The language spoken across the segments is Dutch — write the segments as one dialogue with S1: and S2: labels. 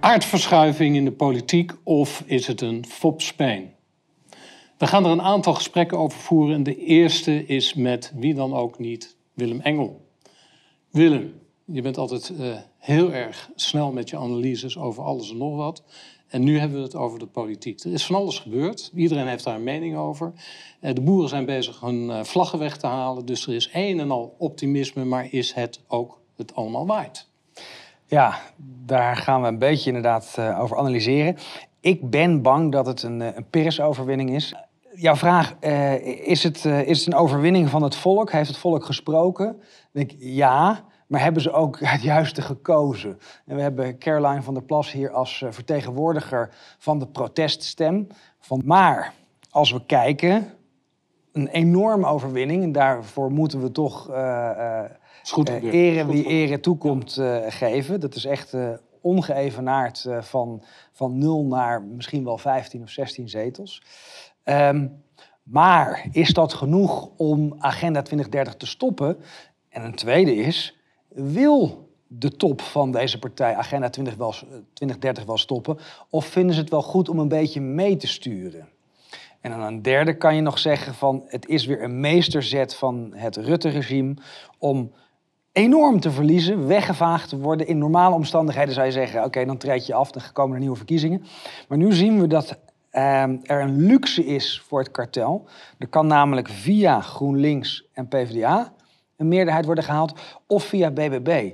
S1: aardverschuiving in de politiek of is het een fopspeen? We gaan er een aantal gesprekken over voeren en de eerste is met wie dan ook niet, Willem Engel. Willem, je bent altijd uh, heel erg snel met je analyses over alles en nog wat. En nu hebben we het over de politiek. Er is van alles gebeurd. Iedereen heeft daar een mening over. Uh, de boeren zijn bezig hun uh, vlaggen weg te halen. Dus er is een en al optimisme, maar is het ook het allemaal waard?
S2: Ja, daar gaan we een beetje inderdaad over analyseren. Ik ben bang dat het een, een Pyrrhus-overwinning is. Jouw vraag, is, het, is het een overwinning van het volk? Heeft het volk gesproken? denk ik, ja, maar hebben ze ook het juiste gekozen? En we hebben Caroline van der Plas hier als eh, vertegenwoordiger van de proteststem. Van, maar als we kijken, een enorme overwinning. En daarvoor moeten we toch uh, ere wie ere toekomt geven. Dat is echt ongeëvenaard van, van 0 naar misschien wel 15 of 16 zetels. Um, maar is dat genoeg om Agenda 2030 te stoppen? En een tweede is, wil de top van deze partij Agenda 20 wel, 2030 wel stoppen? Of vinden ze het wel goed om een beetje mee te sturen? En dan een derde kan je nog zeggen van het is weer een meesterzet van het Rutte-regime om enorm te verliezen, weggevaagd te worden. In normale omstandigheden zou je zeggen, oké, dan treed je af, dan komen er nieuwe verkiezingen. Maar nu zien we dat uh, er een luxe is voor het kartel. Er kan namelijk via GroenLinks en PvdA een meerderheid worden gehaald of via BBB.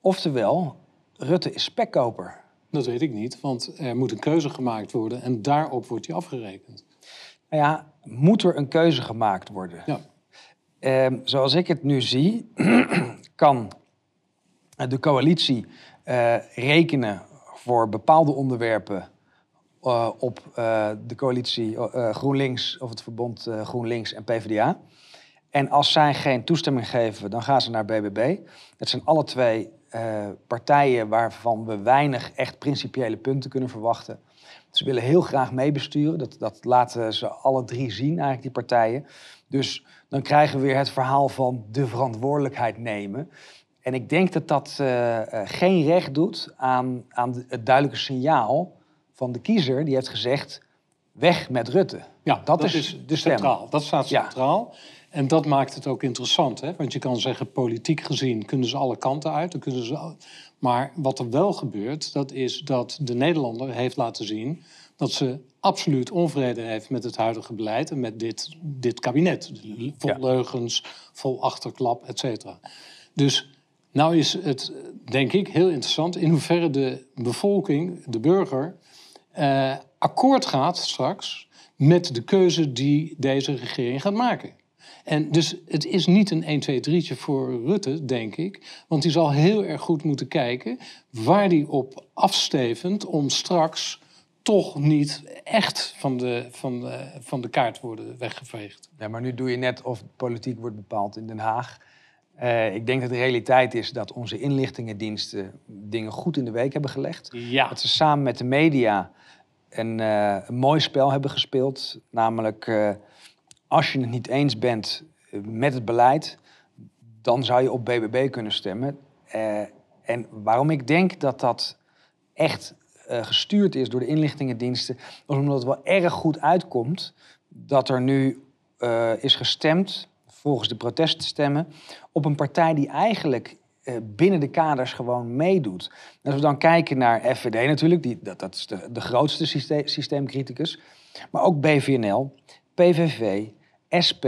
S2: Oftewel, Rutte is spekkoper.
S1: Dat weet ik niet, want er moet een keuze gemaakt worden en daarop wordt hij afgerekend.
S2: Nou ja, moet er een keuze gemaakt worden?
S1: Ja.
S2: Eh, zoals ik het nu zie, kan de coalitie uh, rekenen voor bepaalde onderwerpen uh, op uh, de coalitie GroenLinks of het verbond GroenLinks en PvdA. En als zij geen toestemming geven, dan gaan ze naar BBB. Het zijn alle twee uh, partijen waarvan we weinig echt principiële punten kunnen verwachten. Ze willen heel graag meebesturen. Dat, dat laten ze alle drie zien, eigenlijk, die partijen. Dus dan krijgen we weer het verhaal van de verantwoordelijkheid nemen. En ik denk dat dat uh, geen recht doet aan, aan het duidelijke signaal van de kiezer. Die heeft gezegd, weg met Rutte.
S1: Ja, dat, dat is, de stem. centraal. Dat staat centraal. Ja. En dat maakt het ook interessant. Hè? Want je kan zeggen, politiek gezien kunnen ze alle kanten uit. Dan kunnen ze... Maar wat er wel gebeurt, dat is dat de Nederlander heeft laten zien... dat ze absoluut onvrede heeft met het huidige beleid en met dit, dit kabinet. Vol leugens, vol achterklap, et cetera. Dus nou is het, denk ik, heel interessant... in hoeverre de bevolking, de burger, eh, akkoord gaat straks... met de keuze die deze regering gaat maken. En dus het is niet een 1, 2, 3'tje voor Rutte, denk ik. Want hij zal heel erg goed moeten kijken waar hij op afstevend om straks toch niet echt van de, van de, van de kaart worden weggeveegd.
S2: Ja, maar nu doe je net of politiek wordt bepaald in Den Haag. Uh, ik denk dat de realiteit is dat onze inlichtingendiensten dingen goed in de week hebben gelegd.
S1: Ja.
S2: Dat ze samen met de media een, uh, een mooi spel hebben gespeeld. Namelijk uh, als je het niet eens bent eh, met het beleid, dan zou je op BBB kunnen stemmen. Uh, en waarom ik denk dat dat echt uh, gestuurd is door de inlichtingendiensten, is omdat het wel erg goed uitkomt dat er nu is gestemd, volgens de proteststemmen, op een partij die eigenlijk binnen de kaders gewoon meedoet. als we dan kijken naar FVD natuurlijk, die, dat, dat is de, de grootste systeem, systeemcriticus, maar ook BVNL, PVV, SP.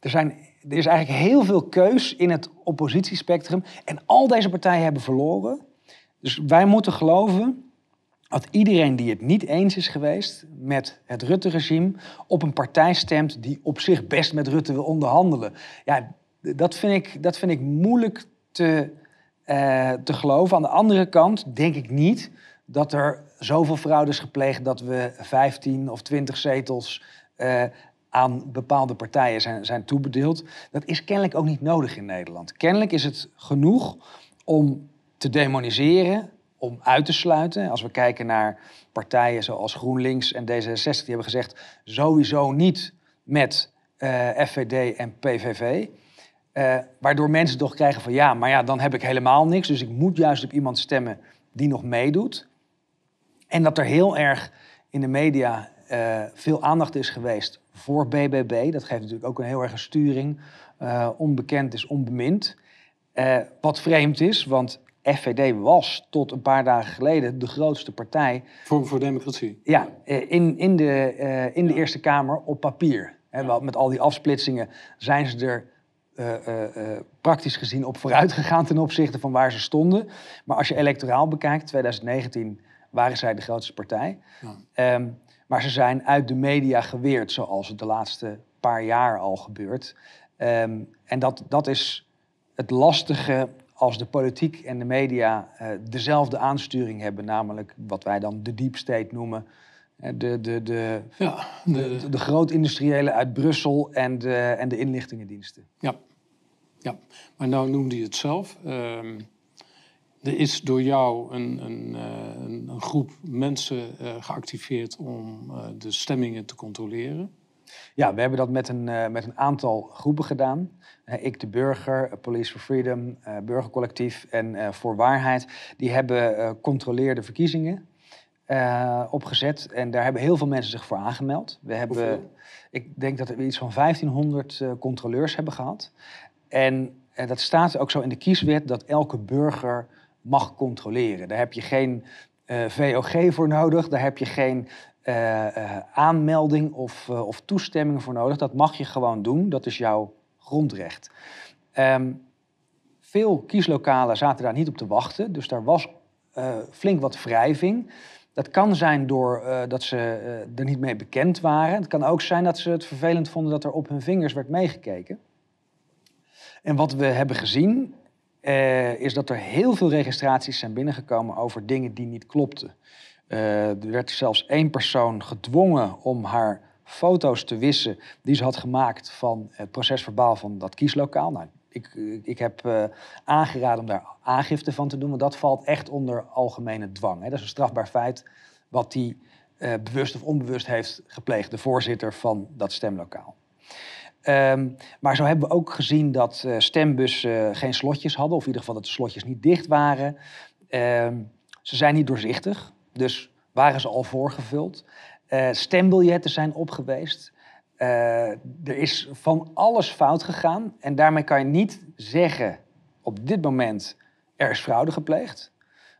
S2: Er, zijn, er is eigenlijk heel veel keus in het oppositiespectrum. En al deze partijen hebben verloren. Dus wij moeten geloven dat iedereen die het niet eens is geweest met het Rutte-regime op een partij stemt die op zich best met Rutte wil onderhandelen. Ja, dat vind ik, dat vind ik moeilijk te, uh, te geloven. Aan de andere kant denk ik niet dat er zoveel fraude is gepleegd dat we 15 of 20 zetels uh, aan bepaalde partijen zijn, zijn toebedeeld. Dat is kennelijk ook niet nodig in Nederland. Kennelijk is het genoeg om te demoniseren, om uit te sluiten. Als we kijken naar partijen zoals GroenLinks en D66, die hebben gezegd sowieso niet met eh, FVD en PVV. Eh, waardoor mensen toch krijgen van ja, maar ja, dan heb ik helemaal niks. Dus ik moet juist op iemand stemmen die nog meedoet. En dat er heel erg in de media uh, veel aandacht is geweest voor BBB. Dat geeft natuurlijk ook een heel erg sturing. Uh, onbekend is onbemind. Uh, wat vreemd is, want FVD was tot een paar dagen geleden de grootste partij.
S1: Vorm voor Democratie.
S2: Ja, in, in, de, in de Eerste Kamer op papier. Ja. Met al die afsplitsingen zijn ze er praktisch gezien op vooruit gegaan ten opzichte van waar ze stonden. Maar als je electoraal bekijkt, 2019 waren zij de grootste partij. Ja. Um, maar ze zijn uit de media geweerd, zoals het de laatste paar jaar al gebeurt. Um, en dat, dat is het lastige als de politiek en de media uh, dezelfde aansturing hebben, namelijk wat wij dan de deep state noemen. De, de, de, ja, de, de, de groot-industriële uit Brussel en de, en de inlichtingendiensten.
S1: Ja. ja, maar nou noemde je het zelf. Um er is door jou een, een, eh, een, een groep mensen uh, geactiveerd om uh, de stemmingen te controleren.
S2: Ja, we hebben dat met een, met een aantal groepen gedaan. ik de Burger, Police for Freedom, Burgercollectief en Voor Waarheid. Die hebben controleerde verkiezingen opgezet. En daar hebben heel veel mensen zich voor aangemeld. We hebben, ik denk dat we iets van 1500 controleurs hebben gehad. En dat staat ook zo in de kieswet dat elke burger mag controleren. Daar heb je geen eh, VOG voor nodig, daar heb je geen uh, uh, aanmelding of, of toestemming voor nodig. Dat mag je gewoon doen, dat is jouw grondrecht. Um, veel kieslokalen zaten daar niet op te wachten, dus daar was flink wat wrijving. Dat kan zijn doordat dat ze er niet mee bekend waren. Het kan ook zijn dat ze het vervelend vonden dat er op hun vingers werd meegekeken. En wat we hebben gezien uh, is dat er heel veel registraties zijn binnengekomen over dingen die niet klopten. Uh, er werd zelfs één persoon gedwongen om haar foto's te wissen die ze had gemaakt van het procesverbaal van dat kieslokaal. Nou, ik, ik heb uh, aangeraden om daar aangifte van te doen, want dat valt echt onder algemene dwang. Hè. Dat is een strafbaar feit wat die bewust of onbewust heeft gepleegd, de voorzitter van dat stemlokaal. Um, maar zo hebben we ook gezien dat uh, stembussen geen slotjes hadden, of in ieder geval dat de slotjes niet dicht waren. Um, ze zijn niet doorzichtig, dus waren ze al voorgevuld. Uh, stembiljetten zijn op geweest. Uh, er is van alles fout gegaan. En daarmee kan je niet zeggen op dit moment er is fraude gepleegd.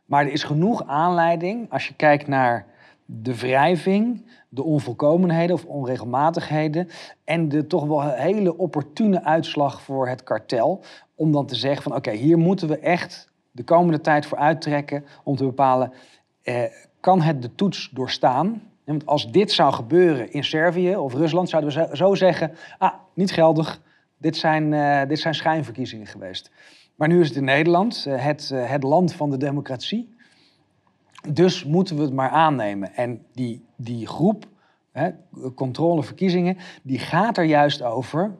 S2: Maar er is genoeg aanleiding als je kijkt naar de wrijving, de onvolkomenheden of onregelmatigheden en de toch wel hele opportune uitslag voor het kartel. Om dan te zeggen van oké, hier moeten we echt de komende tijd voor uittrekken om te bepalen, eh, kan het de toets doorstaan? Want als dit zou gebeuren in Servië of Rusland, zouden we zo zeggen, ah, niet geldig, dit zijn, uh, dit zijn schijnverkiezingen geweest. Maar nu is het in Nederland, uh, het, uh, het land van de democratie. Dus moeten we het maar aannemen. En die, die groep, hè, controleverkiezingen, die gaat er juist over.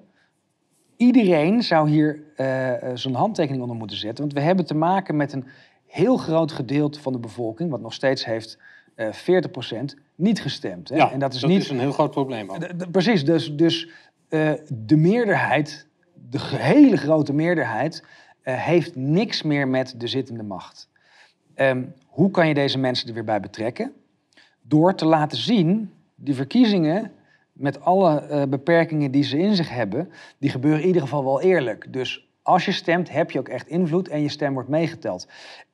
S2: Iedereen zou hier uh, zijn handtekening onder moeten zetten. Want we hebben te maken met een heel groot gedeelte van de bevolking, wat nog steeds heeft uh, eh, 40% niet gestemd. Hè?
S1: Ja, en dat is, dat niet... is een heel groot probleem. Ook.
S2: precies, dus, dus uh, de meerderheid, de hele grote meerderheid, uh, heeft niks meer met de zittende macht. Um, hoe kan je deze mensen er weer bij betrekken? Door te laten zien, die verkiezingen met alle uh, beperkingen die ze in zich hebben, die gebeuren in ieder geval wel eerlijk. Dus als je stemt, heb je ook echt invloed en je stem wordt meegeteld.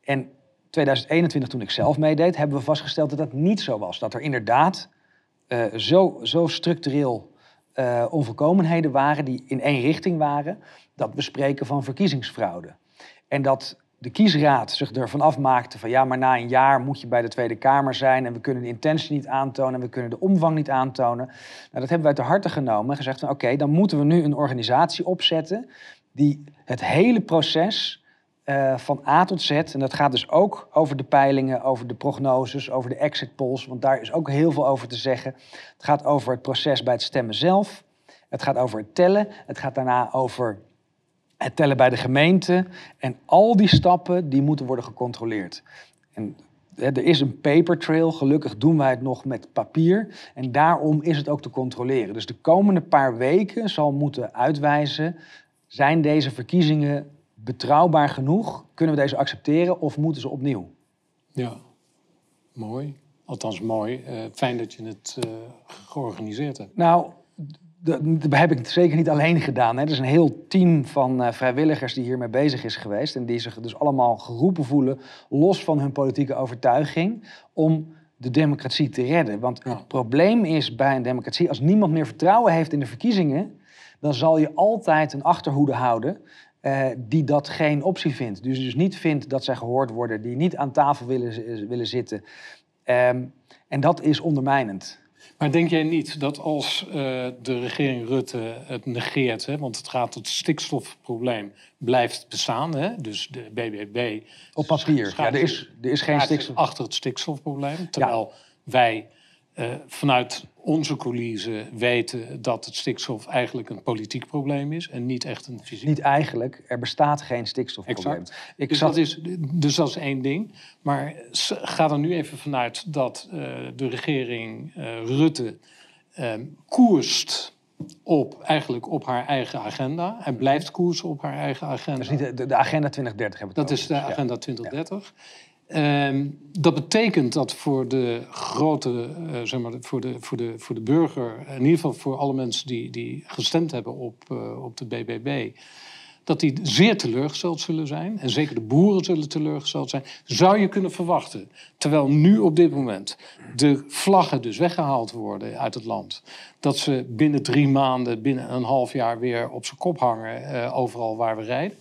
S2: En 2021, toen ik zelf meedeed, hebben we vastgesteld dat dat niet zo was. Dat er inderdaad uh, zo, zo structureel uh, onvolkomenheden waren die in één richting waren, dat we spreken van verkiezingsfraude. En dat de kiesraad zich ervan afmaakte van ja, maar na een jaar moet je bij de Tweede Kamer zijn en we kunnen de intentie niet aantonen en we kunnen de omvang niet aantonen. Nou, dat hebben wij te harte genomen en gezegd van oké, dan moeten we nu een organisatie opzetten die het hele proces uh, van A tot Z, en dat gaat dus ook over de peilingen, over de prognoses, over de exit polls, want daar is ook heel veel over te zeggen. Het gaat over het proces bij het stemmen zelf, het gaat over het tellen, het gaat daarna over het tellen bij de gemeente. En al die stappen die moeten worden gecontroleerd. En er is een paper trail, gelukkig doen wij het nog met papier. En daarom is het ook te controleren. Dus de komende paar weken zal moeten uitwijzen, zijn deze verkiezingen betrouwbaar genoeg? Kunnen we deze accepteren of moeten ze opnieuw?
S1: Ja, mooi. Althans, mooi. fijn dat je het georganiseerd hebt.
S2: Nou, dat heb ik zeker niet alleen gedaan. Hè. Er is een heel team van vrijwilligers die hiermee bezig is geweest. En die zich dus allemaal geroepen voelen, los van hun politieke overtuiging, om de democratie te redden. Want het probleem is bij een democratie, als niemand meer vertrouwen heeft in de verkiezingen, dan zal je altijd een achterhoede houden uh, die dat geen optie vindt. Dus dus niet vindt dat zij gehoord worden, die niet aan tafel willen, willen zitten. Um, en dat is ondermijnend.
S1: Maar denk jij niet dat als uh, de regering Rutte het negeert, hè, want het gaat het stikstofprobleem blijft bestaan, hè, dus de BBB...
S2: Op papier, ja, er is, er is geen stikstof...
S1: Achter het stikstofprobleem, terwijl ja. wij uh, vanuit onze coulissen weten dat het stikstof eigenlijk een politiek probleem is en niet echt een fysiek.
S2: Niet eigenlijk, er bestaat geen stikstofprobleem.
S1: Exact. Ik dus, zat... dat is, dus dat is één ding. Maar ga er nu even vanuit dat uh, de regering uh, Rutte ehm, koerst op, eigenlijk op haar eigen agenda. En blijft koersen op haar eigen agenda.
S2: Dat is niet de, de agenda 2030 hebben we
S1: Dat is de agenda 2030. Ja. Ehm, dat betekent dat voor de grote, uh, zeg maar, voor de, voor, de, voor de burger, in ieder geval voor alle mensen die, die gestemd hebben op, uh, op de BBB, dat die zeer teleurgesteld zullen zijn. En zeker de boeren zullen teleurgesteld zijn. Zou je kunnen verwachten, terwijl nu op dit moment de vlaggen dus weggehaald worden uit het land, dat ze binnen drie maanden, binnen een half jaar weer op zijn kop hangen, uh, overal waar we rijden?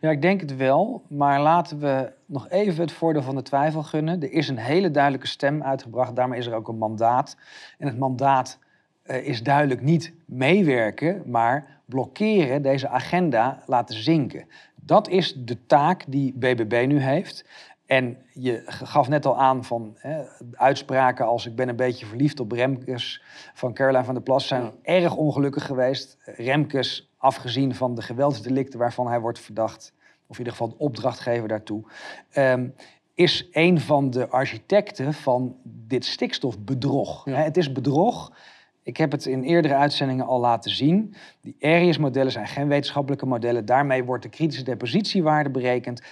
S2: Ja, ik denk het wel. Maar laten we nog even het voordeel van de twijfel gunnen. Er is een hele duidelijke stem uitgebracht. Daarmee is er ook een mandaat. En het mandaat uh, is duidelijk niet meewerken, maar blokkeren, deze agenda laten zinken. Dat is de taak die BBB nu heeft. En je gaf net al aan van hè, uitspraken als ik ben een beetje verliefd op Remkes van Caroline van der Plas zijn erg ongelukkig geweest. Remkes afgezien van de geweldsdelicten waarvan hij wordt verdacht, of in ieder geval de opdrachtgever daartoe, um, is een van de architecten van dit stikstofbedrog. Het is bedrog. Ik heb het in eerdere uitzendingen al laten zien. Die Arias-modellen zijn geen wetenschappelijke modellen. Daarmee wordt de kritische depositiewaarde berekend.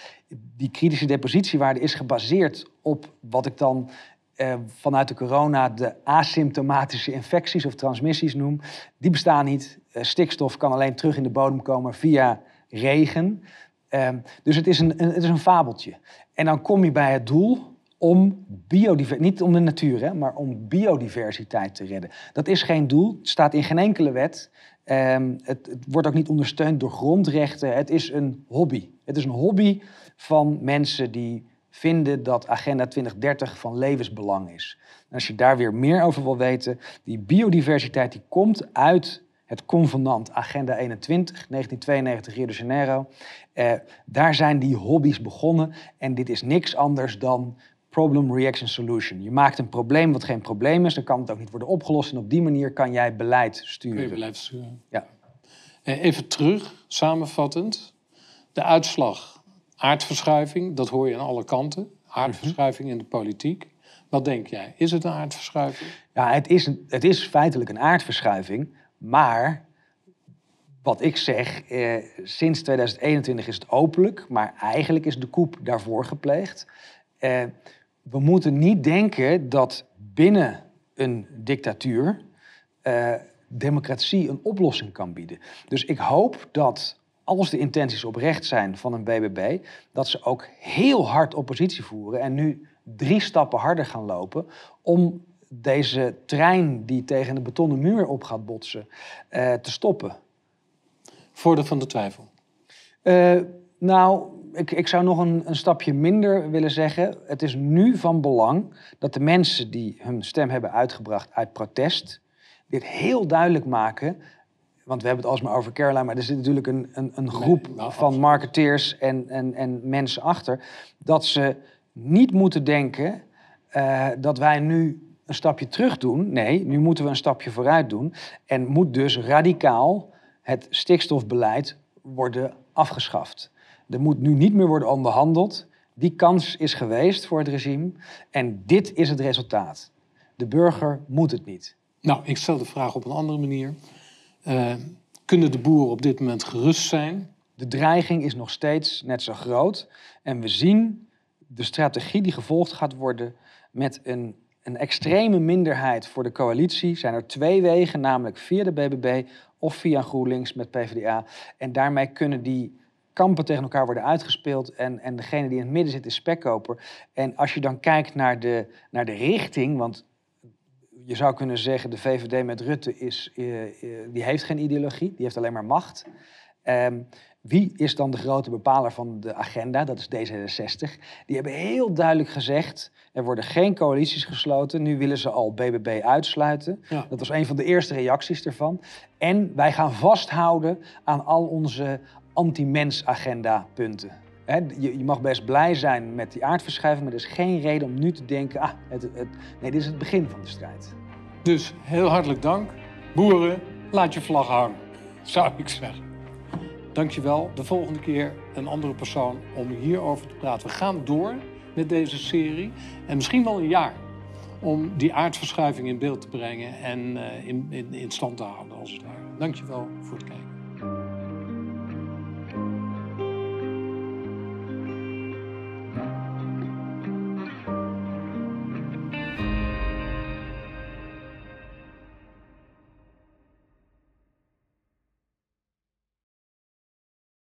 S2: Die kritische depositiewaarde is gebaseerd op wat ik dan eh, vanuit de corona de asymptomatische infecties of transmissies noem. Die bestaan niet. Eh, stikstof kan alleen terug in de bodem komen via regen. Ehm, dus het is, een, het is een fabeltje. En dan kom je bij het doel om biodiversiteit, niet om de natuur, hè, maar om biodiversiteit te redden. Dat is geen doel, het staat in geen enkele wet. Ehm, het, het, wordt ook niet ondersteund door grondrechten. Het is een hobby. Het is een hobby van mensen die vinden dat Agenda 2030 van levensbelang is. En als je daar weer meer over wil weten, die biodiversiteit die komt uit het convenant Agenda 21, 1992 Rio de Janeiro. Eh, daar zijn die hobby's begonnen en dit is niks anders dan problem, reaction, solution. Je maakt een probleem wat geen probleem is, dan kan het ook niet worden opgelost en op die manier kan jij beleid sturen. Kun
S1: je beleid sturen. Ja. Eh, even terug, samenvattend. De uitslag aardverschuiving, dat hoor je aan alle kanten. Aardverschuiving in de politiek. Wat denk jij? Is het een aardverschuiving?
S2: Ja, het is, een, het is feitelijk een aardverschuiving. Maar wat ik zeg, eh, sinds 2021 is het openlijk, maar eigenlijk is de koep daarvoor gepleegd. Eh, we moeten niet denken dat binnen een dictatuur eh, democratie een oplossing kan bieden. Dus ik hoop dat als de intenties oprecht zijn van een BBB, dat ze ook heel hard oppositie voeren en nu drie stappen harder gaan lopen om deze trein die tegen de betonnen muur op gaat botsen, uh, te stoppen?
S1: Voordeel van de twijfel?
S2: Uh, nou, ik, ik zou nog een, een, stapje minder willen zeggen. Het is nu van belang dat de mensen die hun stem hebben uitgebracht uit protest, dit heel duidelijk maken. Want we hebben het alsmaar over Caroline, maar er zit natuurlijk een, een, een groep nou, van marketeers en, en, en mensen achter. Dat ze niet moeten denken uh, dat wij nu een stapje terug doen. Nee, nu moeten we een stapje vooruit doen. En moet dus radicaal het stikstofbeleid worden afgeschaft. Er moet nu niet meer worden onderhandeld. Die kans is geweest voor het regime. En dit is het resultaat. De burger moet het niet.
S1: Nou, ik stel de vraag op een andere manier. Uh, kunnen de boeren op dit moment gerust zijn?
S2: De dreiging is nog steeds net zo groot. En we zien de strategie die gevolgd gaat worden met een een extreme minderheid voor de coalitie, zijn er twee wegen, namelijk via de BBB of via GroenLinks met PvdA. En daarmee kunnen die kampen tegen elkaar worden uitgespeeld en, en degene die in het midden zit is spekkoper. En als je dan kijkt naar de, naar de richting, want je zou kunnen zeggen de VVD met Rutte is, uh, die heeft geen ideologie, die heeft alleen maar macht. Um, wie is dan de grote bepaler van de agenda? Dat is D66. Die hebben heel duidelijk gezegd: er worden geen coalities gesloten. Nu willen ze al BBB uitsluiten. Dat was een van de eerste reacties ervan. En wij gaan vasthouden aan al onze anti-mens-agenda-punten. Je, mag best blij zijn met die aardverschuiving, maar er is geen reden om nu te denken: ah, het, het, nee, dit is het begin van de strijd.
S1: Dus heel hartelijk dank. Boeren, laat je vlag hangen, zou ik zeggen. Dankjewel. De volgende keer een andere persoon om hierover te praten. We gaan door met deze serie en misschien wel een jaar om die aardverschuiving in beeld te brengen en uh, in, in, in stand te houden als het ware. Dankjewel voor het kijken.